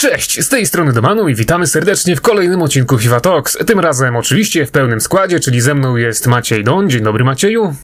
Cześć, z tej strony Domanu i witamy serdecznie w kolejnym odcinku FIFA Talks. Tym razem oczywiście w pełnym składzie, czyli ze mną jest Maciej Don. Dzień dobry Macieju.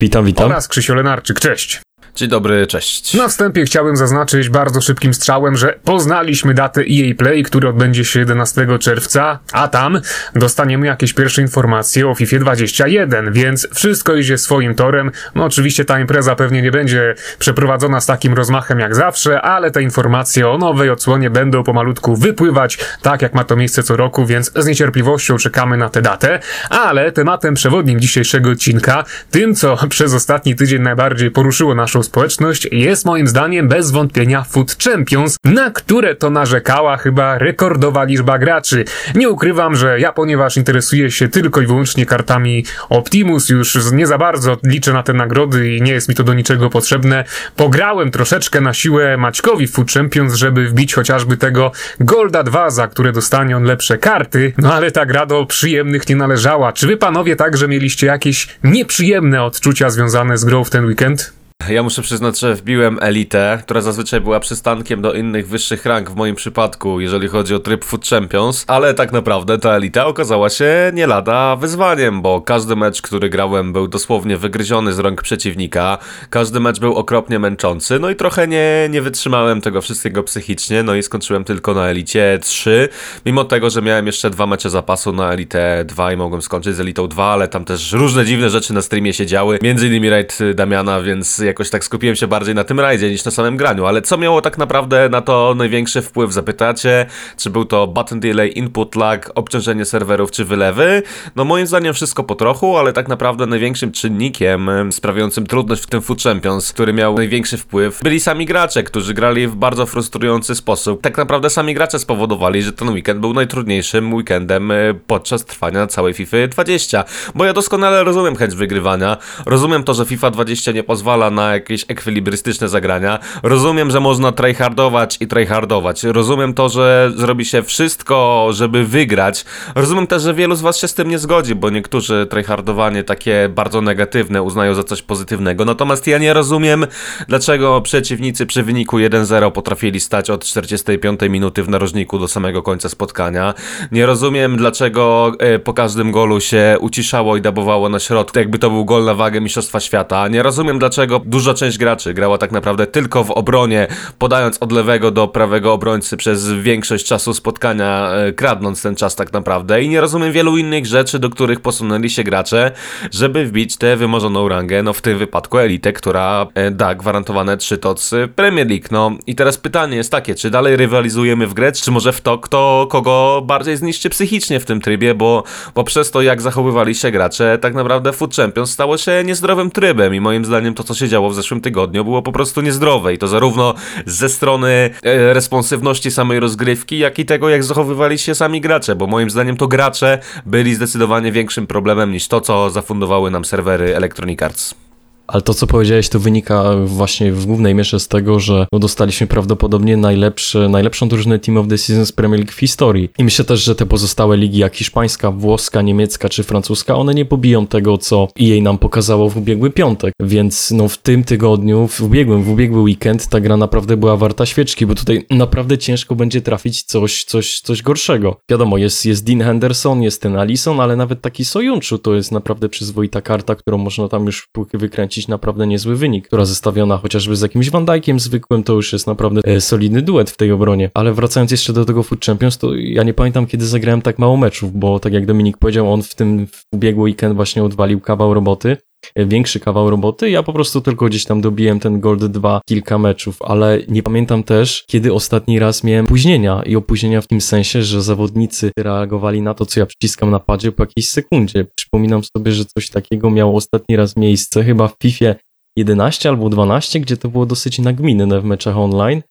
Witam, witam. Oraz Krzysio Lenarczyk. Cześć. Dzień dobry, cześć. Na wstępie chciałbym zaznaczyć bardzo szybkim strzałem, że poznaliśmy datę EA Play, który odbędzie się 11 czerwca, a tam dostaniemy jakieś pierwsze informacje o FIFA 21, więc wszystko idzie swoim torem. No oczywiście ta impreza pewnie nie będzie przeprowadzona z takim rozmachem jak zawsze, ale te informacje o nowej odsłonie będą pomalutku wypływać, tak jak ma to miejsce co roku, więc z niecierpliwością czekamy na tę datę. Ale tematem przewodnim dzisiejszego odcinka, tym co przez ostatni tydzień najbardziej poruszyło naszą społeczność jest moim zdaniem bez wątpienia Food Champions, na które to narzekała chyba rekordowa liczba graczy. Nie ukrywam, że ja ponieważ interesuję się tylko i wyłącznie kartami Optimus, już nie za bardzo liczę na te nagrody i nie jest mi to do niczego potrzebne. Pograłem troszeczkę na siłę Maćkowi Food Champions, żeby wbić chociażby tego Golda 2, za które dostanie on lepsze karty, no ale ta gra do przyjemnych nie należała. Czy wy panowie także mieliście jakieś nieprzyjemne odczucia związane z grą w ten weekend? Ja muszę przyznać, że wbiłem elitę, która zazwyczaj była przystankiem do innych wyższych rank w moim przypadku, jeżeli chodzi o tryb Food Champions, ale tak naprawdę ta elita okazała się nie lada wyzwaniem, bo każdy mecz, który grałem był dosłownie wygryziony z rąk przeciwnika, każdy mecz był okropnie męczący, no i trochę nie, nie wytrzymałem tego wszystkiego psychicznie, no i skończyłem tylko na elicie 3, mimo tego, że miałem jeszcze dwa mecze zapasu na elitę 2 i mogłem skończyć z elitą 2, ale tam też różne dziwne rzeczy na streamie się działy, między innymi raid Damiana, więc jakoś tak skupiłem się bardziej na tym rajdzie niż na samym graniu, ale co miało tak naprawdę na to największy wpływ, zapytacie? Czy był to button delay, input lag, obciążenie serwerów czy wylewy? No moim zdaniem wszystko po trochu, ale tak naprawdę największym czynnikiem sprawiającym trudność w tym Food Champions, który miał największy wpływ, byli sami gracze, którzy grali w bardzo frustrujący sposób. Tak naprawdę sami gracze spowodowali, że ten weekend był najtrudniejszym weekendem e, podczas trwania całej FIFA 20, bo ja doskonale rozumiem chęć wygrywania, rozumiem to, że FIFA 20 nie pozwala na jakieś ekwilibrystyczne zagrania. Rozumiem, że można tryhardować i tryhardować. Rozumiem to, że zrobi się wszystko, żeby wygrać. Rozumiem też, że wielu z was się z tym nie zgodzi, bo niektórzy tryhardowanie takie bardzo negatywne uznają za coś pozytywnego. Natomiast ja nie rozumiem, dlaczego przeciwnicy przy wyniku 1-0 potrafili stać od 45 minuty w narożniku do samego końca spotkania. Nie rozumiem, dlaczego e, po każdym golu się uciszało i dabowało na środku, jakby to był gol na wagę Mistrzostwa Świata. Nie rozumiem, dlaczego duża część graczy grała tak naprawdę tylko w obronie, podając od lewego do prawego obrońcy przez większość czasu spotkania, e, kradnąc ten czas tak naprawdę. I nie rozumiem wielu innych rzeczy, do których posunęli się gracze, żeby wbić tę wymarzoną rangę, no w tym wypadku elitę, która e, da gwarantowane trzy tocy Premier League. No i teraz pytanie jest takie, czy dalej rywalizujemy w grę, czy może w to, kto kogo bardziej zniszczy psychicznie w tym trybie, bo, bo przez to, jak zachowywali się gracze, tak naprawdę Food Champions stało się niezdrowym trybem i moim zdaniem to, co się działo w zeszłym tygodniu, było po prostu niezdrowe i to zarówno ze strony e, responsywności samej rozgrywki, jak i tego, jak zachowywali się sami gracze, bo moim zdaniem to gracze byli zdecydowanie większym problemem niż to, co zafundowały nam serwery Electronic Arts. Ale to, co powiedziałeś, to wynika właśnie w głównej mierze z tego, że no, dostaliśmy prawdopodobnie najlepszy, najlepszą drużynę Team of the Season z Premier League w historii. I myślę też, że te pozostałe ligi, jak hiszpańska, włoska, niemiecka czy francuska, one nie pobiją tego, co EA nam pokazało w ubiegły piątek. Więc no, w tym tygodniu, w ubiegłym, w ubiegły weekend, ta gra naprawdę była warta świeczki, bo tutaj naprawdę ciężko będzie trafić coś, coś, coś gorszego. Wiadomo, jest, jest Dean Henderson, jest ten Allison, ale nawet taki Sojunczu to jest naprawdę przyzwoita karta, którą można tam już wykręcić naprawdę niezły wynik, która zestawiona chociażby z jakimś Van Dijkiem zwykłym, to już jest naprawdę e, solidny duet w tej obronie. Ale wracając jeszcze do tego Food Champions, to ja nie pamiętam, kiedy zagrałem tak mało meczów, bo tak jak Dominik powiedział, on w tym w ubiegły weekend właśnie odwalił kawał roboty większy kawał roboty. Ja po prostu tylko gdzieś tam dobiłem ten Gold 2 kilka meczów, ale nie pamiętam też, kiedy ostatni raz miałem opóźnienia i opóźnienia w tym sensie, że zawodnicy reagowali na to, co ja przyciskam na padzie po jakiejś sekundzie. Przypominam sobie, że coś takiego miało ostatni raz miejsce, chyba w FIFA 11 albo 12, gdzie to było dosyć nagminne w meczach online,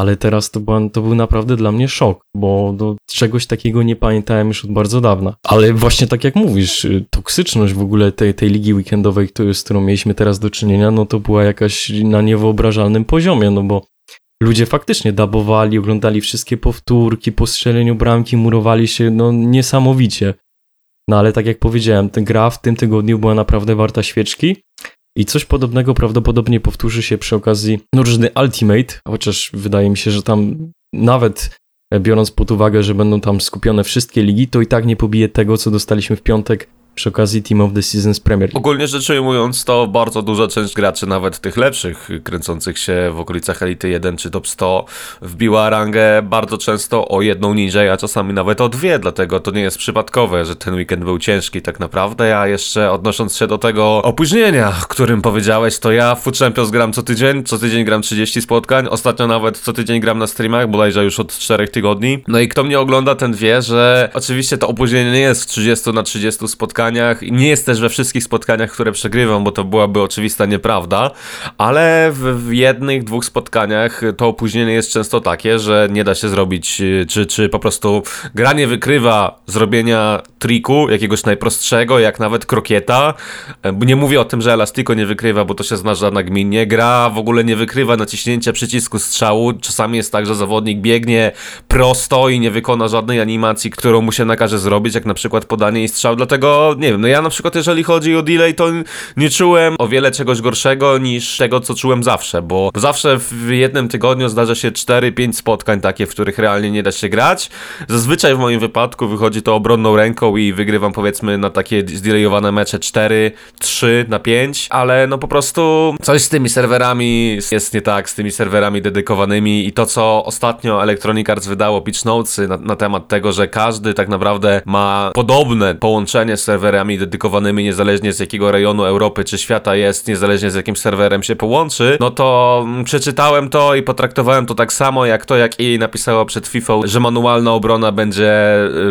ale teraz to, była, to był naprawdę dla mnie szok, bo do czegoś takiego nie pamiętałem już od bardzo dawna. Ale właśnie tak jak mówisz, y, toksyczność w ogóle tej, tej ligi weekendowej, z którą mieliśmy teraz do czynienia, no to była jakaś na niewyobrażalnym poziomie, no bo ludzie faktycznie dabowali, oglądali wszystkie powtórki, po strzeleniu bramki murowali się, no niesamowicie. No ale tak jak powiedziałem, gra w tym tygodniu była naprawdę warta świeczki. I coś podobnego prawdopodobnie powtórzy się przy okazji drużyny Ultimate, chociaż wydaje mi się, że tam nawet biorąc pod uwagę, że będą tam skupione wszystkie ligi, to i tak nie pobije tego, co dostaliśmy w piątek przy okazji Team of the Season z Premier League. Ogólnie rzecz ujmując, to bardzo duża część graczy, nawet tych lepszych, kręcących się w okolicach Elity 1 czy Top 100, wbiła rangę bardzo często o jedną niżej, a czasami nawet o dwie, dlatego to nie jest przypadkowe, że ten weekend był ciężki tak naprawdę, a jeszcze odnosząc się do tego opóźnienia, którym powiedziałeś, to ja w Food Champions gram co tydzień, co tydzień gram 30 spotkań, ostatnio nawet co tydzień gram na streamach, bodajże już od 4 tygodni. No i kto mnie ogląda, ten wie, że oczywiście to opóźnienie nie jest w 30 na 30 spotkań, spotkaniach. Nie jest też we wszystkich spotkaniach, które przegrywam, bo to byłaby oczywista nieprawda, ale w, w jednych, dwóch spotkaniach to opóźnienie jest często takie, że nie da się zrobić, y, czy, czy po prostu gra nie wykrywa zrobienia triku, jakiegoś najprostszego, jak nawet krokieta. E, nie mówię o tym, że Elastiko nie wykrywa, bo to się zdarza nagminnie. Gra w ogóle nie wykrywa naciśnięcia przycisku strzału. Czasami jest tak, że zawodnik biegnie prosto i nie wykona żadnej animacji, którą mu się nakaże zrobić, jak na przykład podanie i strzał. Dlatego nie wiem, no ja na przykład jeżeli chodzi o delay, to nie czułem o wiele czegoś gorszego niż tego, co czułem zawsze, bo zawsze w jednym tygodniu zdarza się 4-5 spotkań takie, w których realnie nie da się grać. Zazwyczaj w moim wypadku wychodzi to obronną ręką i wygrywam powiedzmy na takie zdelayowane mecze 4, 3 na 5, ale no po prostu coś z tymi serwerami jest nie tak, z tymi serwerami dedykowanymi i to, co ostatnio Electronic Arts wydało pitch notesy na, na temat tego, że każdy tak naprawdę ma podobne połączenie z serwerami dedykowanymi, niezależnie z jakiego rejonu Europy czy świata jest, niezależnie z jakim serwerem się połączy, no to mm, przeczytałem to i potraktowałem to tak samo jak to, jak EA napisało przed FIFA, że manualna obrona będzie,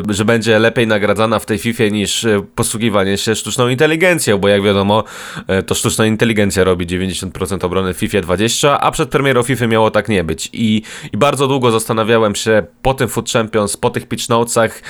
y, że będzie lepiej nagradzana w tej FIFA niż y, posługiwanie się sztuczną inteligencją, bo jak wiadomo, y, to sztuczna inteligencja robi 90% obrony w FIFA 20, a przed premierą FIFA miało tak nie być. I, i bardzo długo zastanawiałem się po tym Food Champions, po tych pitch notesach,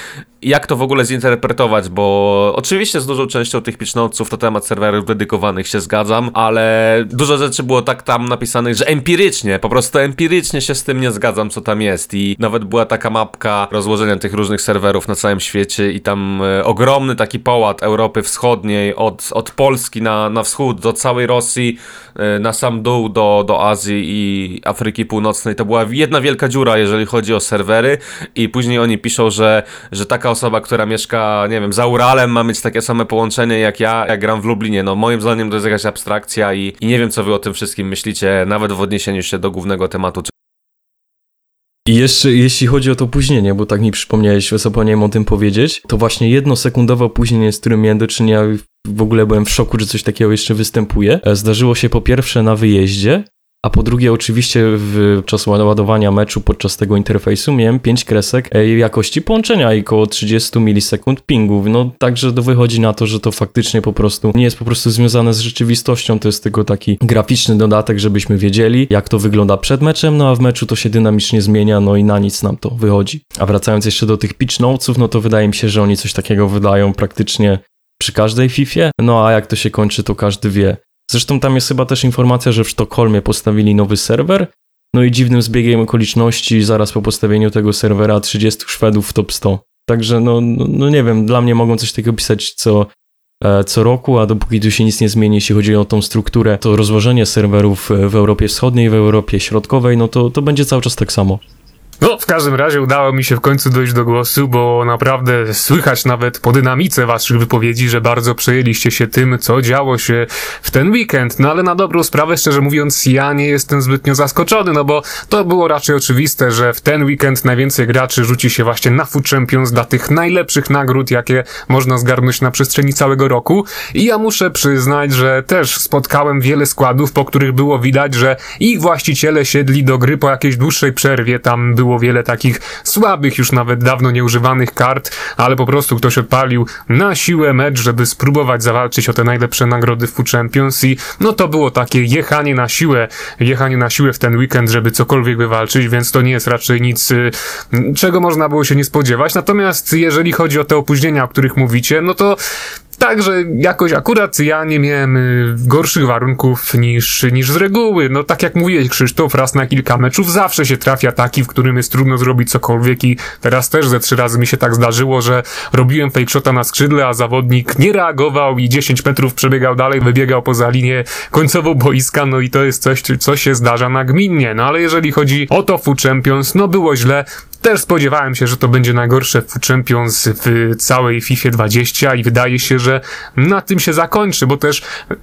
jak to w ogóle zinterpretować, bo oczywiście z dużą częścią tych pitchnotesów to temat serwerów dedykowanych się zgadzam, ale dużo rzeczy było tak tam napisanych, że empirycznie, po prostu empirycznie się z tym nie zgadzam, co tam jest i nawet była taka mapka rozłożenia tych różnych serwerów na całym świecie i tam e, ogromny taki połat Europy Wschodniej od, od Polski na, na wschód do całej Rosji, e, na sam dół do, do Azji i Afryki Północnej. To była jedna wielka dziura, jeżeli chodzi o serwery i później oni piszą, że, że taka osoba, która mieszka, nie wiem, za Uralem ma mieć takie same połączenie jak ja, jak gram w Lublinie. No moim zdaniem to jest jakaś abstrakcja i, i nie wiem, co wy o tym wszystkim myślicie, nawet w odniesieniu się do głównego tematu. I jeszcze jeśli chodzi o to opóźnienie, bo tak mi przypomniałeś, zapomniałem o tym powiedzieć, to właśnie jednosekundowe opóźnienie, z którym miałem do czynienia, w ogóle byłem w szoku, że coś takiego jeszcze występuje. E, zdarzyło się po pierwsze na wyjeździe, a po drugie, oczywiście w czasu ładowania meczu podczas tego interfejsu miałem 5 kresek e, jakości połączenia i około 30 milisekund pingów. No także to wychodzi na to, że to faktycznie po prostu nie jest po prostu związane z rzeczywistością. To jest tylko taki graficzny dodatek, żebyśmy wiedzieli, jak to wygląda przed meczem, no a w meczu to się dynamicznie zmienia, no i na nic nam to wychodzi. A wracając jeszcze do tych pitch notesów, no to wydaje mi się, że oni coś takiego wydają praktycznie przy każdej FIFA. No a jak to się kończy, to każdy wie. Zresztą tam jest chyba też informacja, że w Sztokholmie postawili nowy serwer, no i dziwnym zbiegiem okoliczności zaraz po postawieniu tego serwera 30 Szwedów w top 100. Także no, no, no nie wiem, dla mnie mogą coś takiego pisać co, e, co roku, a dopóki tu się nic nie zmieni, jeśli chodzi o tą strukturę, to rozłożenie serwerów w Europie Wschodniej, w Europie Środkowej, no to, to będzie cały czas tak samo. No, w każdym razie udało mi się w końcu dojść do głosu, bo naprawdę słychać nawet po dynamice waszych wypowiedzi, że bardzo przejęliście się tym, co działo się w ten weekend. No ale na dobrą sprawę, szczerze mówiąc, ja nie jestem zbytnio zaskoczony, no bo to było raczej oczywiste, że w ten weekend najwięcej graczy rzuci się właśnie na Food Champions dla tych najlepszych nagród, jakie można zgarnąć na przestrzeni całego roku. I ja muszę przyznać, że też spotkałem wiele składów, po których było widać, że ich właściciele siedli do gry po jakiejś dłuższej przerwie. Tam było wiele takich słabych, już nawet dawno nieużywanych kart, ale po prostu ktoś odpalił na siłę mecz, żeby spróbować zawalczyć o te najlepsze nagrody w Food Champions i no to było takie jechanie na siłę, jechanie na siłę w ten weekend, żeby cokolwiek wywalczyć, więc to nie jest raczej nic, y, czego można było się nie spodziewać. Natomiast jeżeli chodzi o te opóźnienia, o których mówicie, no to Także jakoś akurat ja nie miałem y, gorszych warunków niż, niż z reguły. No tak jak mówiłeś Krzysztof, raz na kilka meczów zawsze się trafia taki, w którym jest trudno zrobić cokolwiek i teraz też ze trzy razy mi się tak zdarzyło, że robiłem fake shota na skrzydle, a zawodnik nie reagował i 10 metrów przebiegał dalej, wybiegał poza linię końcową boiska, no i to jest coś, co się zdarza nagminnie. No ale jeżeli chodzi o to Food Champions, no było źle, Też spodziewałem się, że to będzie najgorsze w Champions w całej FIFA 20 i wydaje się, że na tym się zakończy, bo też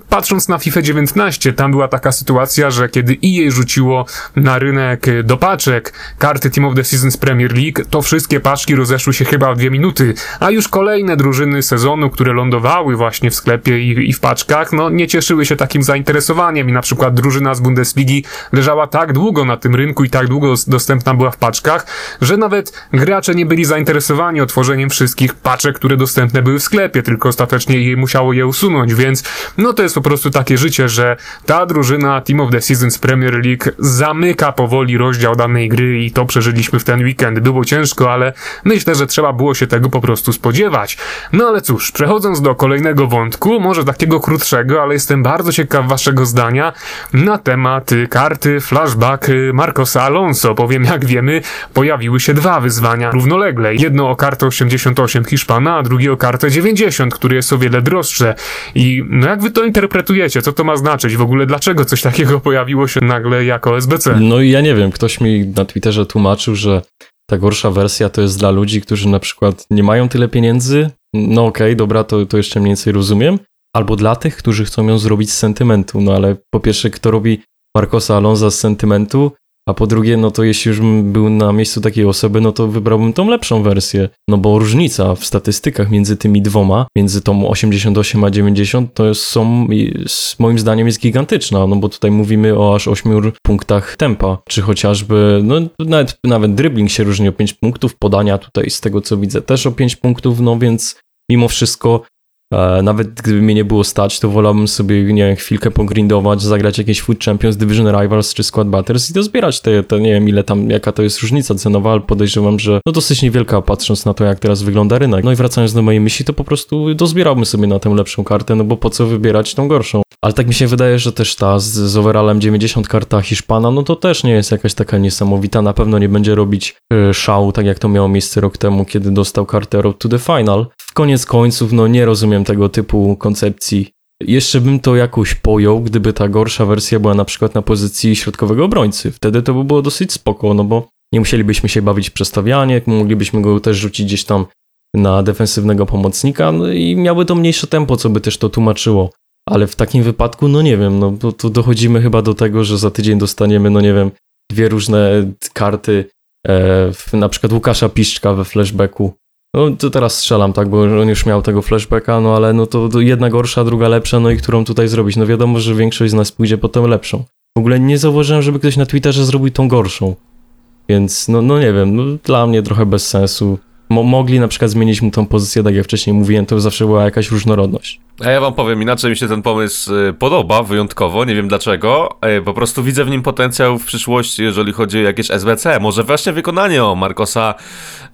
patrząc na FIFA 19, tam była taka sytuacja, że kiedy EA rzuciło na rynek do paczek karty Team of the Seasons Premier League, to wszystkie paczki rozeszły się chyba w dwie minuty, a już kolejne drużyny sezonu, które lądowały właśnie w sklepie i, i w paczkach, no nie cieszyły się takim zainteresowaniem i na przykład drużyna z Bundesligi leżała tak długo na tym rynku i tak długo dostępna była w paczkach, że nawet gracze nie byli zainteresowani otworzeniem wszystkich paczek, które dostępne były w sklepie, tylko ostatecznie jej musiało je usunąć, więc no to jest po prostu takie życie, że ta drużyna Team of the Seasons Premier League zamyka powoli rozdział danej gry i to przeżyliśmy w ten weekend. Było ciężko, ale myślę, że trzeba było się tego po prostu spodziewać. No ale cóż, przechodząc do kolejnego wątku, może takiego krótszego, ale jestem bardzo ciekaw waszego zdania na temat karty flashback Marcosa Alonso, bowiem jak wiemy, pojawiły się dwa wyzwania równolegle. Jedno o kartę 88 Hiszpana, a drugie o kartę 90, który jest o wiele droższe. I no jak wy to interpretujecie? Co to ma znaczyć? W ogóle dlaczego coś takiego pojawiło się nagle jako SBC? No i ja nie wiem, ktoś mi na Twitterze tłumaczył, że ta gorsza wersja to jest dla ludzi, którzy na przykład nie mają tyle pieniędzy. No okej, okay, dobra, to, to jeszcze mniej więcej rozumiem. Albo dla tych, którzy chcą ją zrobić z sentymentu. No ale po pierwsze, kto robi Marcosa Alonso z sentymentu, a po drugie, no to jeśli już bym był na miejscu takiej osoby, no to wybrałbym tą lepszą wersję. No bo różnica w statystykach między tymi dwoma, między tą 88 a 90, to jest, są, moim zdaniem jest gigantyczna, no bo tutaj mówimy o aż 8 punktach tempa, czy chociażby, no nawet, nawet dribbling się różni o 5 punktów, podania tutaj z tego co widzę też o 5 punktów, no więc mimo wszystko nawet gdyby mnie nie było stać, to wolałbym sobie, nie wiem, chwilkę pogrindować, zagrać jakieś Food Champions, Division Rivals czy Squad Batters i dozbierać te, te, nie wiem ile tam, jaka to jest różnica cenowa, ale podejrzewam, że no dosyć niewielka patrząc na to, jak teraz wygląda rynek. No i wracając do mojej myśli, to po prostu dozbierałbym sobie na tę lepszą kartę, no bo po co wybierać tą gorszą. Ale tak mi się wydaje, że też ta z, z overallem 90 karta Hiszpana, no to też nie jest jakaś taka niesamowita, na pewno nie będzie robić y, szału, tak jak to miało miejsce rok temu, kiedy dostał kartę Road to the Final. Koniec końców, no nie rozumiem tego typu koncepcji. Jeszcze bym to jakoś pojął, gdyby ta gorsza wersja była na przykład na pozycji środkowego obrońcy. Wtedy to by było dosyć spoko, no bo nie musielibyśmy się bawić w przestawianie, moglibyśmy go też rzucić gdzieś tam na defensywnego pomocnika no i miałby to mniejsze tempo, co by też to tłumaczyło. Ale w takim wypadku, no nie wiem, no to, to dochodzimy chyba do tego, że za tydzień dostaniemy, no nie wiem, dwie różne karty, e, na przykład Łukasza Piszczka we flashbacku, no to teraz strzelam, tak, bo on już miał tego flashbacka, no ale no to, jedna gorsza, druga lepsza, no i którą tutaj zrobić? No wiadomo, że większość z nas pójdzie po tę lepszą. W ogóle nie zauważyłem, żeby ktoś na Twitterze zrobił tą gorszą. Więc no, no nie wiem, no, dla mnie trochę bez sensu. Mo mogli na przykład zmienić mu tą pozycję, tak jak wcześniej mówiłem, to zawsze była jakaś różnorodność. A ja wam powiem, inaczej mi się ten pomysł y, podoba, wyjątkowo, nie wiem dlaczego. Y, po prostu widzę w nim potencjał w przyszłości, jeżeli chodzi o jakieś SBC. Może właśnie wykonanie o Marcosa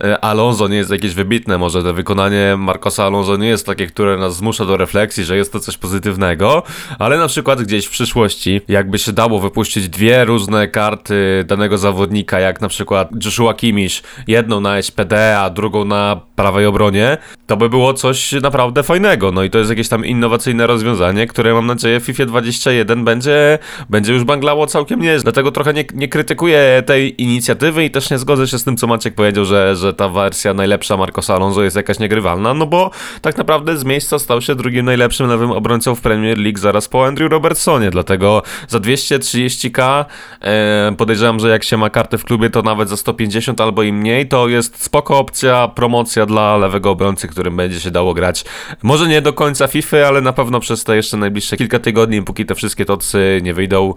y, Alonso nie jest jakieś wybitne, może to wykonanie Marcosa Alonso nie jest takie, które nas zmusza do refleksji, że jest to coś pozytywnego, ale na przykład gdzieś w przyszłości, jakby się dało wypuścić dwie różne karty danego zawodnika, jak na przykład Joshua Kimmich, jedną na SPD, a drugą na prawej obronie, to by było coś naprawdę fajnego. No i to jest jakieś tam innowacyjne rozwiązanie, które mam nadzieję w FIFA 21 będzie, będzie już banglało całkiem nieźle. Dlatego trochę nie, nie krytykuję tej inicjatywy i też nie zgodzę się z tym, co Maciek powiedział, że, że ta wersja najlepsza Marcosa Alonso jest jakaś niegrywalna, no bo tak naprawdę z miejsca stał się drugim najlepszym lewym obrońcą w Premier League zaraz po Andrew Robertsonie, dlatego za 230k e, podejrzewam, że jak się ma kartę w klubie, to nawet za 150 albo i mniej, to jest spoko opcja, promocja dla lewego obrońcy, którym będzie się dało grać. Może nie do końca FIFA, ale na pewno przez te jeszcze najbliższe kilka tygodni, póki te wszystkie tocy nie wyjdą,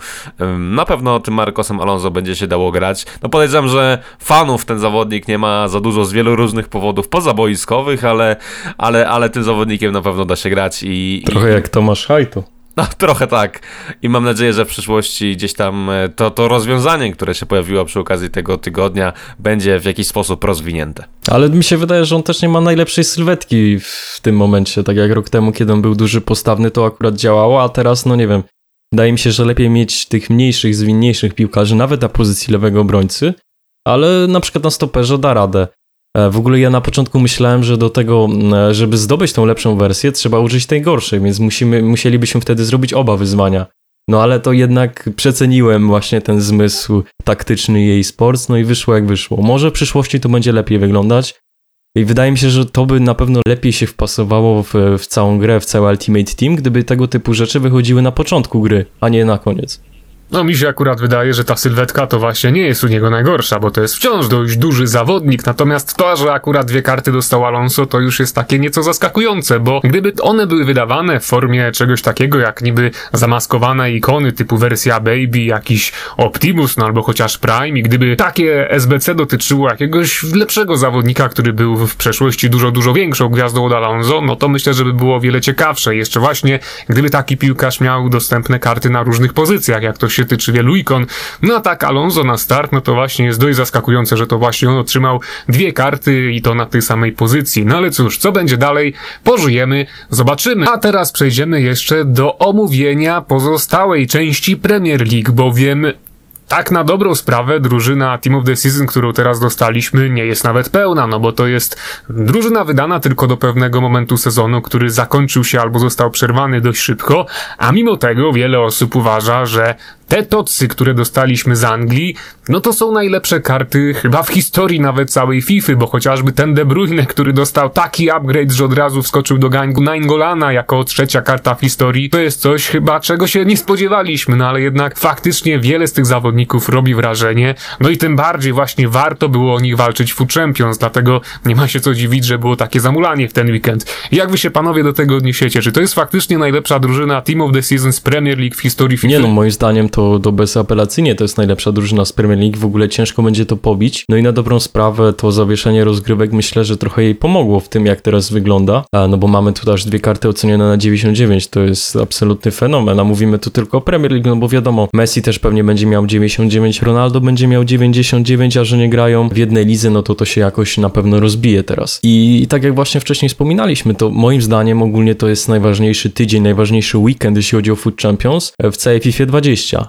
na pewno tym Marcosem Alonso będzie się dało grać. No podejrzewam, że fanów ten zawodnik nie ma za dużo z wielu różnych powodów pozaboiskowych, ale, ale, ale tym zawodnikiem na pewno da się grać i... Trochę i... jak Tomasz Hajto. No, trochę tak. I mam nadzieję, że w przyszłości gdzieś tam e, to, to rozwiązanie, które się pojawiło przy okazji tego tygodnia, będzie w jakiś sposób rozwinięte. Ale mi się wydaje, że on też nie ma najlepszej sylwetki w tym momencie. Tak jak rok temu, kiedy on był duży, postawny, to akurat działało, a teraz, no nie wiem. Wydaje mi się, że lepiej mieć tych mniejszych, zwinniejszych piłkarzy, nawet na pozycji lewego obrońcy, ale na przykład na stoperze da radę. E, w ogóle ja na początku myślałem, że do tego, e, żeby zdobyć tą lepszą wersję, trzeba użyć tej gorszej, więc musimy, musielibyśmy wtedy zrobić oba wyzwania. No ale to jednak przeceniłem właśnie ten zmysł taktyczny jej sports, no i wyszło jak wyszło. Może w przyszłości to będzie lepiej wyglądać. I wydaje mi się, że to by na pewno lepiej się wpasowało w, w całą grę, w cały Ultimate Team, gdyby tego typu rzeczy wychodziły na początku gry, a nie na koniec. No mi się akurat wydaje, że ta sylwetka to właśnie nie jest u niego najgorsza, bo to jest wciąż dość duży zawodnik, natomiast to, że akurat dwie karty dostał Alonso, to już jest takie nieco zaskakujące, bo gdyby one były wydawane w formie czegoś takiego jak niby zamaskowane ikony typu wersja Baby, jakiś Optimus, no albo chociaż Prime i gdyby takie SBC dotyczyło jakiegoś lepszego zawodnika, który był w przeszłości dużo, dużo większą gwiazdą od Alonso, no to myślę, że by było o wiele ciekawsze. Jeszcze właśnie, gdyby taki piłkarz miał dostępne karty na różnych pozycjach, jak to się tyczy wielu ikon. No a tak Alonso na start, no to właśnie jest dość zaskakujące, że to właśnie on otrzymał dwie karty i to na tej samej pozycji. No ale cóż, co będzie dalej? Pożyjemy, zobaczymy. A teraz przejdziemy jeszcze do omówienia pozostałej części Premier League, bowiem tak na dobrą sprawę drużyna Team of the Season, którą teraz dostaliśmy, nie jest nawet pełna, no bo to jest drużyna wydana tylko do pewnego momentu sezonu, który zakończył się albo został przerwany dość szybko, a mimo tego wiele osób uważa, że te tocy, które dostaliśmy z Anglii, no to są najlepsze karty chyba w historii nawet całej FIFA, bo chociażby ten De Bruyne, który dostał taki upgrade, że od razu wskoczył do Naingolana jako trzecia karta w historii, to jest coś chyba czego się nie spodziewaliśmy, no ale jednak faktycznie wiele z tych zawodników robi wrażenie, no i tym bardziej właśnie warto było o nich walczyć w Food Champions, dlatego nie ma się co dziwić, że było takie zamulanie w ten weekend. Jak wy się panowie do tego odniesiecie? Czy to jest faktycznie najlepsza drużyna Team of the Season z Premier League w historii FIFA? Nie no, moim zdaniem to to, to bezapelacyjnie to jest najlepsza drużyna z Premier League, w ogóle ciężko będzie to pobić. No i na dobrą sprawę to zawieszenie rozgrywek myślę, że trochę jej pomogło w tym, jak teraz wygląda, no bo mamy tu aż dwie karty ocenione na 99, to jest absolutny fenomen, a mówimy tu tylko o Premier League, no bo wiadomo, Messi też pewnie będzie miał 99, Ronaldo będzie miał 99, a że nie grają w jednej lidze, no to to się jakoś na pewno rozbije teraz. I tak jak właśnie wcześniej wspominaliśmy, to moim zdaniem ogólnie to jest najważniejszy tydzień, najważniejszy weekend, jeśli chodzi o Food Champions w całej FIFA 20.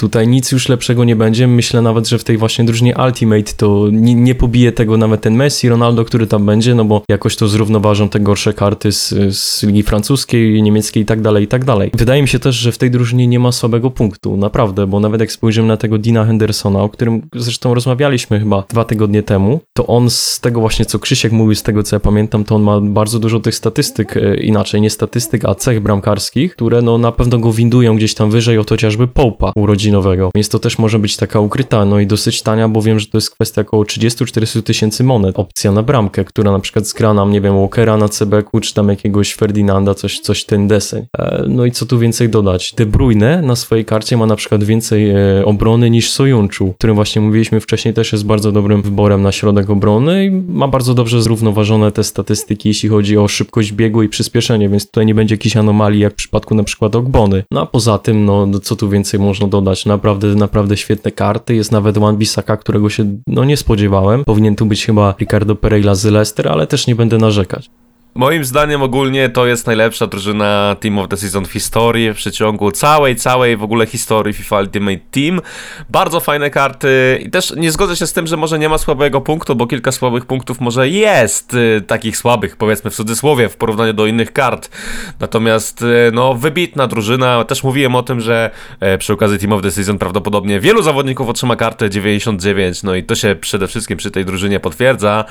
Tutaj nic już lepszego nie będzie. Myślę nawet, że w tej właśnie drużynie Ultimate to nie, nie pobije tego nawet ten Messi, Ronaldo, który tam będzie, no bo jakoś to zrównoważą te gorsze karty z, z Ligi Francuskiej, Niemieckiej i tak dalej, i tak dalej. Wydaje mi się też, że w tej drużynie nie ma słabego punktu, naprawdę, bo nawet jak spojrzymy na tego Dina Hendersona, o którym zresztą rozmawialiśmy chyba dwa tygodnie temu, to on z tego właśnie, co Krzysiek mówił, z tego co ja pamiętam, to on ma bardzo dużo tych statystyk, e, inaczej nie statystyk, a cech bramkarskich, które no na pewno go windują gdzieś tam wyżej od chociażby Połpa urodzin urodzinowego. Więc to też może być taka ukryta, no i dosyć tania, bo wiem, że to jest kwestia około 30-40 tysięcy monet. Opcja na bramkę, która na przykład zgra nam, nie wiem, Walkera na CBK, czy tam jakiegoś Ferdinanda, coś, coś ten deseń. E, no i co tu więcej dodać? De Bruyne na swojej karcie ma na przykład więcej e, obrony niż Sojunczu, którym właśnie mówiliśmy wcześniej, też jest bardzo dobrym wyborem na środek obrony i ma bardzo dobrze zrównoważone te statystyki, jeśli chodzi o szybkość biegu i przyspieszenie, więc tutaj nie będzie jakichś anomalii, jak w przypadku na przykład Ogbony. No a poza tym, no co tu więcej można dodać? Naprawdę, naprawdę świetne karty. Jest nawet One Bissaka, którego się no nie spodziewałem. Powinien tu być chyba Ricardo Pereira z Leicester, ale też nie będę narzekać. Moim zdaniem ogólnie to jest najlepsza drużyna Team of the Season w historii, w przeciągu całej, całej w ogóle historii FIFA Ultimate Team. Bardzo fajne karty i też nie zgodzę się z tym, że może nie ma słabego punktu, bo kilka słabych punktów może jest, y, takich słabych powiedzmy w cudzysłowie w porównaniu do innych kart. Natomiast y, no wybitna drużyna, też mówiłem o tym, że y, przy okazji Team of the Season prawdopodobnie wielu zawodników otrzyma kartę 99, no i to się przede wszystkim przy tej drużynie potwierdza.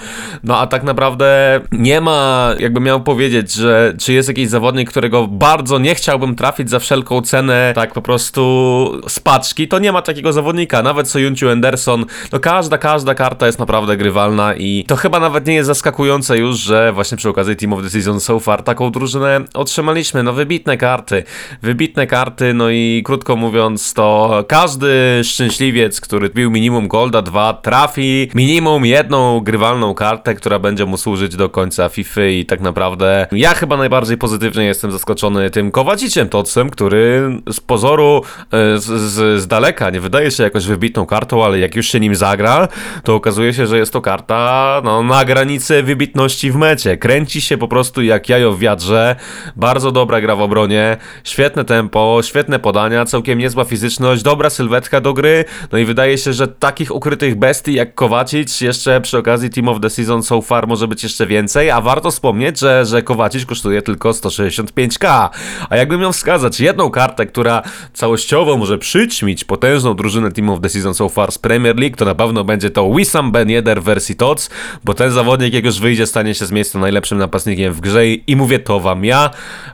No a tak naprawdę nie ma jakby miał powiedzieć, że czy jest jakiś zawodnik, którego bardzo nie chciałbym trafić za wszelką cenę, tak po prostu z paczki, to nie ma takiego zawodnika. Nawet Sojunciu Anderson, no każda, każda karta jest naprawdę grywalna i to chyba nawet nie jest zaskakujące już, że właśnie przy okazji Team of the Season so far taką drużynę otrzymaliśmy. No wybitne karty, wybitne karty, no i krótko mówiąc to każdy szczęśliwiec, który bił minimum Golda 2 trafi minimum jedną grywalną kartę, która będzie mu służyć do końca FIFA i tak naprawdę. Ja chyba najbardziej pozytywnie jestem zaskoczony tym Kowaciciem Tocem, który z pozoru e, z, z, z, daleka nie wydaje się jakoś wybitną kartą, ale jak już się nim zagra, to okazuje się, że jest to karta no, na granicy wybitności w mecie. Kręci się po prostu jak jajo w wiadrze, bardzo dobra gra w obronie, świetne tempo, świetne podania, całkiem niezła fizyczność, dobra sylwetka do gry, no i wydaje się, że takich ukrytych bestii jak Kowacic jeszcze przy okazji Team of the Season so far może być jeszcze więcej, a warto wspomnieć, zrozumieć, że, że Kowacic kosztuje tylko 165k. A jakbym miał wskazać jedną kartę, która całościowo może przyćmić potężną drużynę Team of the Season so far z Premier League, to na pewno będzie to Wissam Ben Yedder wersji TOTS, bo ten zawodnik jak już wyjdzie stanie się z miejsca najlepszym napastnikiem w grze i mówię to wam ja,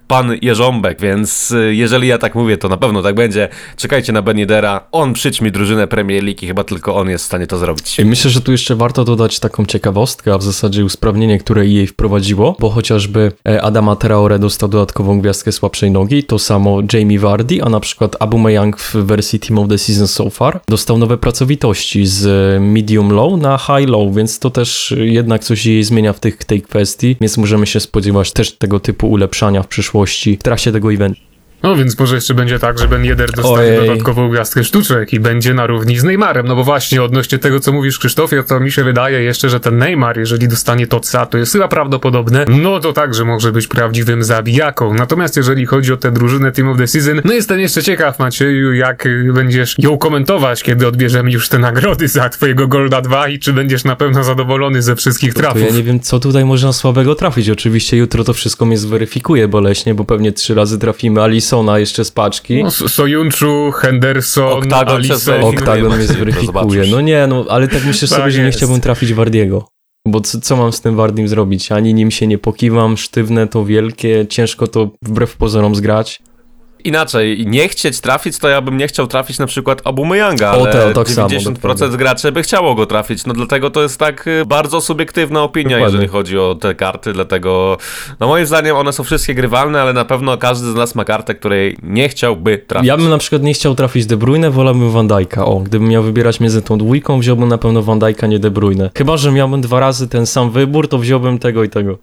pan Jerząbek, więc y, jeżeli ja tak mówię, to na pewno tak będzie. Czekajcie na Ben Yeddera, on przyćmi drużynę Premier League i chyba tylko on jest w stanie to zrobić. I myślę, że tu jeszcze warto dodać taką ciekawostkę, a w zasadzie usprawnienie, które jej wprowadziło, bo chociażby e, Adama Traore dostał dodatkową gwiazdkę słabszej nogi, to samo Jamie Vardy, a na przykład Aubameyang w wersji Team of the Season so far dostał nowe pracowitości z medium low na high low, więc to też jednak coś jej zmienia w tych, tej kwestii, więc możemy się spodziewać też tego typu ulepszania w przyszłości w trakcie tego eventu. No więc może jeszcze będzie tak, że Ben Yedder dostanie Ojej. dodatkową gwiazdkę sztuczek i będzie na równi z Neymarem. No bo właśnie odnośnie tego, co mówisz Krzysztofie, to mi się wydaje jeszcze, że ten Neymar, jeżeli dostanie Totsa, to jest chyba prawdopodobne, no to także może być prawdziwym zabijaką. Natomiast jeżeli chodzi o tę drużynę Team of the Season, no jestem jeszcze ciekaw, Macieju, jak będziesz ją komentować, kiedy odbierzemy już te nagrody za twojego Golda 2 i czy będziesz na pewno zadowolony ze wszystkich To trafów. ja nie wiem, co tutaj można słabego trafić. Oczywiście jutro to wszystko mnie zweryfikuje boleśnie, bo pewnie trzy razy trafimy Alisona jeszcze z paczki. No, S- Sojunczu, Henderson, Oktagon Alisson. Oktagon mnie zweryfikuje. No nie, no ale tak myślę Tak sobie, że nie chciałbym trafić Wardiego. Bo co, co mam z tym Wardim zrobić? Ani nim się nie pokiwam, sztywne to wielkie, ciężko to wbrew pozorom zgrać. Inaczej, nie chcieć trafić, to ja bym nie chciał trafić na przykład Abumeyanga, O, ale te- tak samo, 90% dokładnie. graczy by chciało go trafić, no dlatego to jest tak y, bardzo subiektywna opinia, Dokładnie. jeżeli chodzi o te karty, dlatego no moim zdaniem one są wszystkie grywalne, ale na pewno każdy z nas ma kartę, której nie chciałby trafić. Ja bym na przykład nie chciał trafić De Bruyne, wolałbym Van Dijk'a. O, gdybym miał wybierać między tą dwójką, wziąłbym na pewno Van Dijk'a, nie De Bruyne. Chyba, że miałbym dwa razy ten sam wybór, to wziąłbym tego i tego.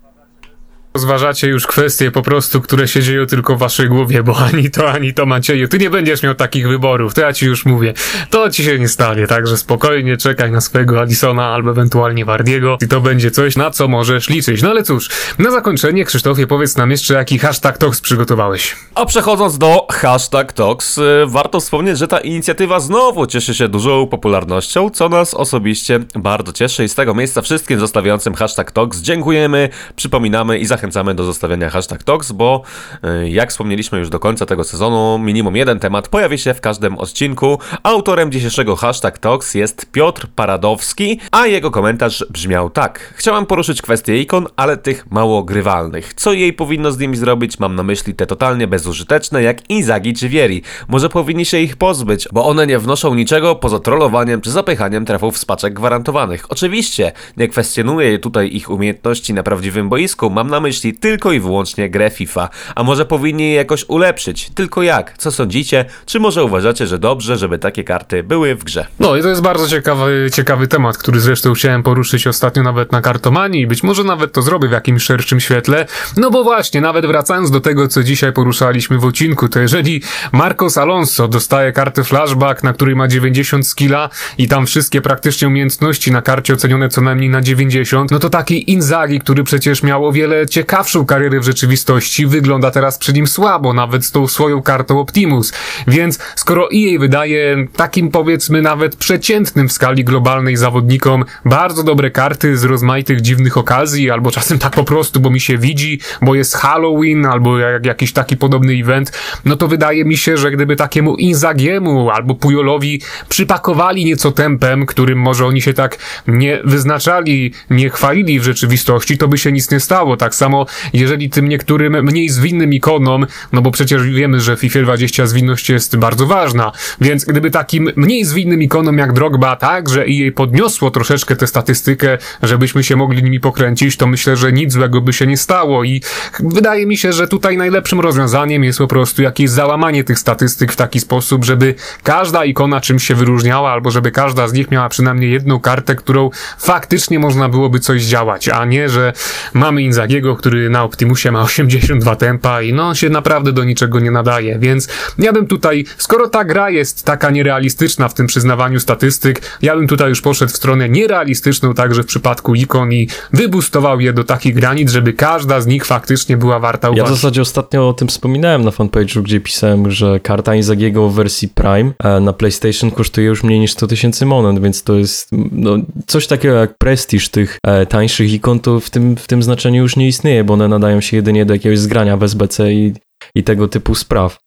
Rozważacie już kwestie po prostu, które się dzieją tylko w waszej głowie, bo ani to, ani to Macieju. Ty nie będziesz miał takich wyborów, to ja ci już mówię. To ci się nie stanie, także spokojnie czekaj na swojego Alisona albo ewentualnie Wardiego i to będzie coś, na co możesz liczyć. No ale cóż, na zakończenie Krzysztofie powiedz nam jeszcze, jaki hashtag Tox przygotowałeś. A przechodząc do hashtag Tox, y, warto wspomnieć, że ta inicjatywa znowu cieszy się dużą popularnością, co nas osobiście bardzo cieszy i z tego miejsca wszystkim zostawiającym hashtag Tox dziękujemy, przypominamy i zachęcamy do zostawiania hashtag Tox, bo y, jak wspomnieliśmy już do końca tego sezonu, minimum jeden temat pojawi się w każdym odcinku. Autorem dzisiejszego hashtag Tox jest Piotr Paradowski, a jego komentarz brzmiał tak. Chciałem poruszyć kwestię ikon, ale tych mało grywalnych. Co jej powinno z nimi zrobić? Mam na myśli te totalnie bezużyteczne, jak Inzagi czy Vieri. Może powinni się ich pozbyć, bo one nie wnoszą niczego poza trollowaniem czy zapychaniem trafów z paczek gwarantowanych. Oczywiście, nie kwestionuję tutaj ich umiejętności na prawdziwym boisku, mam na myśli tylko i wyłącznie grę FIFA. A może powinni je jakoś ulepszyć? Tylko jak? Co sądzicie? Czy może uważacie, że dobrze, żeby takie karty były w grze? No i to jest bardzo ciekawy, ciekawy temat, który zresztą chciałem poruszyć ostatnio nawet na kartomanii i być może nawet to zrobię w jakimś szerszym świetle. No bo właśnie, nawet wracając do tego, co dzisiaj poruszaliśmy w odcinku, to jeżeli Marcos Alonso dostaje kartę flashback, na której ma 90 skilla i tam wszystkie praktycznie umiejętności na karcie ocenione co najmniej na 90, no to taki Inzaghi, który przecież miał o wiele ciekawszą karierę w rzeczywistości, wygląda teraz przy nim słabo, nawet z tą swoją kartą Optimus. Więc skoro EA wydaje takim powiedzmy nawet przeciętnym w skali globalnej zawodnikom bardzo dobre karty z rozmaitych dziwnych okazji, albo czasem tak po prostu, bo mi się widzi, bo jest Halloween, albo jak, jakiś taki podobny event, no to wydaje mi się, że gdyby takiemu Inzagiemu albo Pujolowi przypakowali nieco tempem, którym może oni się tak nie wyznaczali, nie chwalili w rzeczywistości, to by się nic nie stało. Tak samo, jeżeli tym niektórym mniej zwinnym ikonom, no bo przecież wiemy, że FIFA 20 zwinność jest bardzo ważna, więc gdyby takim mniej zwinnym ikonom jak Drogba także i jej podniosło troszeczkę tę statystykę, żebyśmy się mogli nimi pokręcić, to myślę, że nic złego by się nie stało i wydaje mi się, że tutaj najlepszym rozwiązaniem jest po prostu jakieś załamanie tych statystyk w taki sposób, żeby każda ikona czymś się wyróżniała, albo żeby każda z nich miała przynajmniej jedną kartę, którą faktycznie można byłoby coś działać, a nie, że mamy Inzagiego, który na Optimusie ma 82 tempa i no się naprawdę do niczego nie nadaje, więc ja bym tutaj, skoro ta gra jest taka nierealistyczna w tym przyznawaniu statystyk, ja bym tutaj już poszedł w stronę nierealistyczną także w przypadku ikon i wybustował je do takich granic, żeby każda z nich faktycznie była warta Ja w uwagi. zasadzie ostatnio o tym wspominałem na fanpage'u, gdzie pisałem, że karta Inzagiego w wersji Prime e, na PlayStation kosztuje już mniej niż 100 tysięcy monet, więc to jest no, coś takiego jak prestiż tych e, tańszych ikon, to w tym, w tym znaczeniu już nie istnieje. Istnieje, bo one nadają się jedynie do jakiegoś zgrania w SBC i, i tego typu spraw.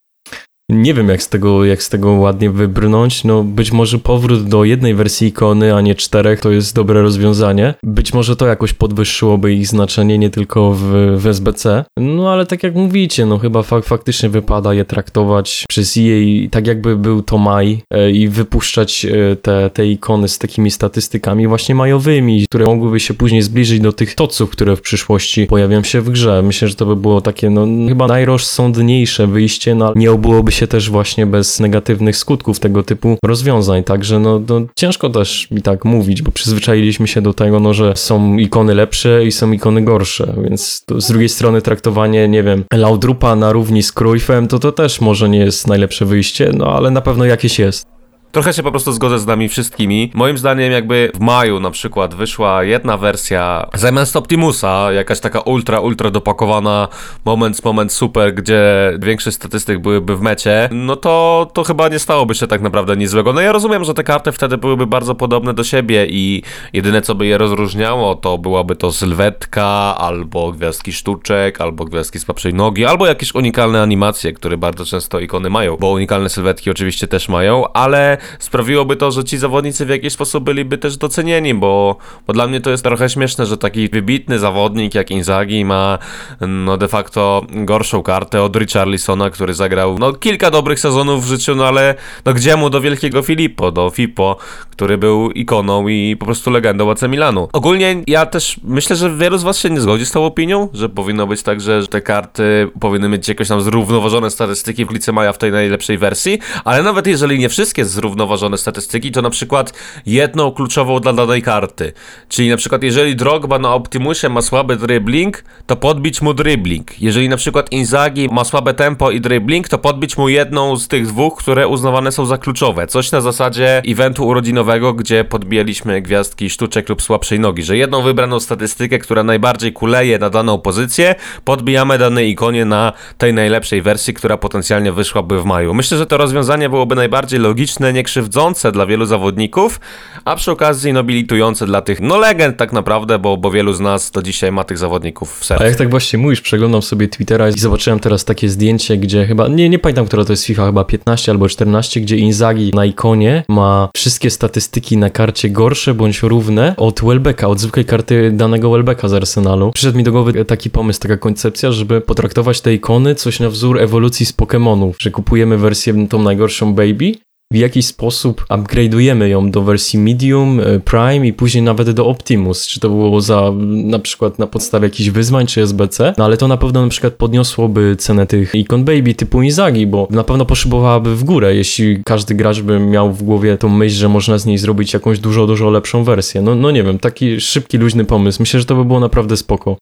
Nie wiem, jak z, tego, jak z tego ładnie wybrnąć. No, być może powrót do jednej wersji ikony, a nie czterech, to jest dobre rozwiązanie. Być może to jakoś podwyższyłoby ich znaczenie, nie tylko w, w SBC. No, ale tak jak mówicie, no chyba fak faktycznie wypada je traktować przez EA tak jakby był to maj e, i wypuszczać e, te, te ikony z takimi statystykami właśnie majowymi, które mogłyby się później zbliżyć do tych toców, które w przyszłości pojawią się w grze. Myślę, że to by było takie, no chyba najrozsądniejsze wyjście, no nie obyłoby się też właśnie bez negatywnych skutków tego typu rozwiązań. Także no, no ciężko też mi tak mówić, bo przyzwyczailiśmy się do tego, no, że są ikony lepsze i są ikony gorsze, więc z drugiej strony traktowanie, nie wiem, Laudrupa na równi z Cruyffem, to to też może nie jest najlepsze wyjście, no ale na pewno jakieś jest. Trochę się po prostu zgodzę z nami wszystkimi. Moim zdaniem jakby w maju na przykład wyszła jedna wersja zamiast Optimusa, jakaś taka ultra, ultra dopakowana moment, moment super, gdzie większość statystyk byłyby w mecie, no to, to chyba nie stałoby się tak naprawdę nic złego. No ja rozumiem, że te karty wtedy byłyby bardzo podobne do siebie i jedyne co by je rozróżniało to byłaby to sylwetka, albo gwiazdki sztuczek, albo gwiazdki słabszej nogi, albo jakieś unikalne animacje, które bardzo często ikony mają, bo unikalne sylwetki oczywiście też mają, ale sprawiłoby to, że ci zawodnicy w jakiś sposób byliby też docenieni, bo, bo dla mnie to jest trochę śmieszne, że taki wybitny zawodnik jak Inzaghi ma no de facto gorszą kartę od Richarlisona, który zagrał no kilka dobrych sezonów w życiu, no ale no gdzie mu do wielkiego Filippo, do Fippo, który był ikoną i po prostu legendą AC Milanu. Ogólnie ja też myślę, że wielu z was się nie zgodzi z tą opinią, że powinno być tak, że te karty powinny mieć jakoś tam zrównoważone statystyki w lice Maja w tej najlepszej wersji, ale nawet jeżeli nie wszystkie zrównoważone zrównoważone statystyki, to na przykład jedną kluczową dla danej karty. Czyli na przykład jeżeli Drogba na Optimusie ma słaby dribbling, to podbić mu dribbling. Jeżeli na przykład Inzaghi ma słabe tempo i dribbling, to podbić mu jedną z tych dwóch, które uznawane są za kluczowe. Coś na zasadzie eventu urodzinowego, gdzie podbijaliśmy gwiazdki sztuczek lub słabszej nogi, że jedną wybraną statystykę, która najbardziej kuleje na daną pozycję, podbijamy danej ikonie na tej najlepszej wersji, która potencjalnie wyszłaby w maju. Myślę, że to rozwiązanie byłoby najbardziej logiczne, nie krzywdzące dla wielu zawodników, a przy okazji nobilitujące dla tych, no legend tak naprawdę, bo, bo wielu z nas do dzisiaj ma tych zawodników w sercu. A jak tak właśnie mówisz, przeglądam sobie Twittera i zobaczyłem teraz takie zdjęcie, gdzie chyba, nie, nie pamiętam, która to jest FIFA, chyba 15 albo 14, gdzie Inzaghi na ikonie ma wszystkie statystyki na karcie gorsze bądź równe od Welbecka, od zwykłej karty danego Welbecka z Arsenalu. Przyszedł mi do głowy taki pomysł, taka koncepcja, żeby potraktować te ikony coś na wzór ewolucji z Pokémonów, że kupujemy wersję tą najgorszą Baby w jakiś sposób upgrade'ujemy ją do wersji Medium, e, Prime i później nawet do Optimus, czy to było za na przykład na podstawie jakichś wyzwań czy SBC, no ale to na pewno na przykład podniosłoby cenę tych Icon Baby typu Inzagi, bo na pewno poszybowałaby w górę, jeśli każdy gracz by miał w głowie tą myśl, że można z niej zrobić jakąś dużo, dużo lepszą wersję. No, no nie wiem, taki szybki, luźny pomysł. Myślę, że to by było naprawdę spoko.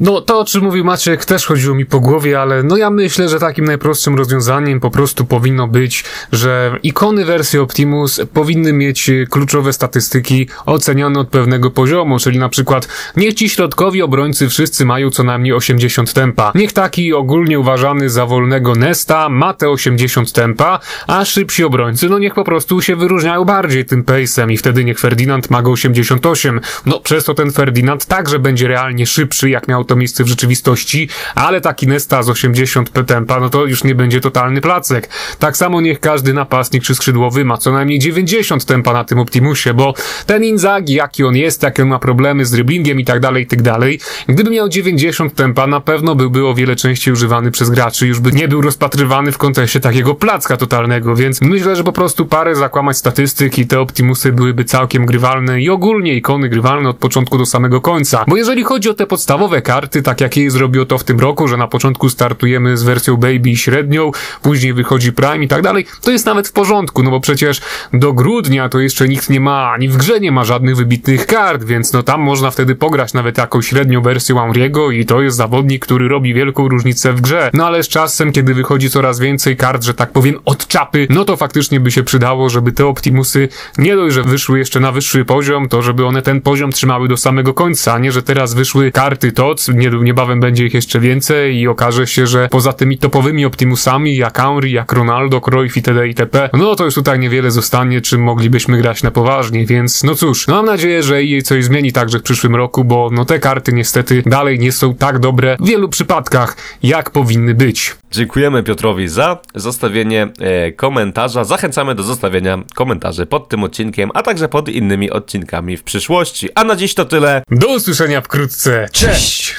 No, to o czym mówił Maciek też chodziło mi po głowie, ale no ja myślę, że takim najprostszym rozwiązaniem po prostu powinno być, że ikony wersji Optimus powinny mieć kluczowe statystyki oceniane od pewnego poziomu, czyli na przykład niech ci środkowi obrońcy wszyscy mają co najmniej 80 tempa. Niech taki ogólnie uważany za wolnego Nesta ma te 80 tempa, a szybsi obrońcy no niech po prostu się wyróżniają bardziej tym pace'em i wtedy niech Ferdinand ma go 88. No przez to ten Ferdinand także będzie realnie szybszy jak miał to miejsce w rzeczywistości, ale taki Nesta z 80 tempa, no to już nie będzie totalny placek. Tak samo niech każdy napastnik czy skrzydłowy ma co najmniej 90 tempa na tym Optimusie, bo ten Inzaghi, jaki on jest, jakie on ma problemy z dribblingiem i tak dalej, i tak dalej, gdyby miał 90 tempa, na pewno byłby o wiele częściej używany przez graczy, już by nie był rozpatrywany w kontekście takiego placka totalnego, więc myślę, że po prostu parę zakłamać statystyk i te Optimusy byłyby całkiem grywalne i ogólnie ikony grywalne od początku do samego końca. Bo jeżeli chodzi o te podstawowe karty, karty, tak jak jej zrobiło to w tym roku, że na początku startujemy z wersją Baby średnią, później wychodzi Prime i tak dalej, to jest nawet w porządku, no bo przecież do grudnia to jeszcze nikt nie ma, ani w grze nie ma żadnych wybitnych kart, więc no tam można wtedy pograć nawet jakąś średnią wersję Henry'ego i to jest zawodnik, który robi wielką różnicę w grze. No ale z czasem, kiedy wychodzi coraz więcej kart, że tak powiem, od czapy, no to faktycznie by się przydało, żeby te Optimusy nie dość, że wyszły jeszcze na wyższy poziom, to żeby one ten poziom trzymały do samego końca, a nie, że teraz wyszły karty TOC więc niebawem będzie ich jeszcze więcej i okaże się, że poza tymi topowymi Optimusami, jak Henry, jak Ronaldo, Cruyff itd. itp., no to już tutaj niewiele zostanie, czym moglibyśmy grać na poważnie, więc no cóż, no mam nadzieję, że jej coś zmieni także w przyszłym roku, bo no te karty niestety dalej nie są tak dobre w wielu przypadkach, jak powinny być. Dziękujemy Piotrowi za zostawienie e, komentarza. Zachęcamy do zostawienia komentarzy pod tym odcinkiem, a także pod innymi odcinkami w przyszłości. A na dziś to tyle. Do usłyszenia wkrótce. Cześć!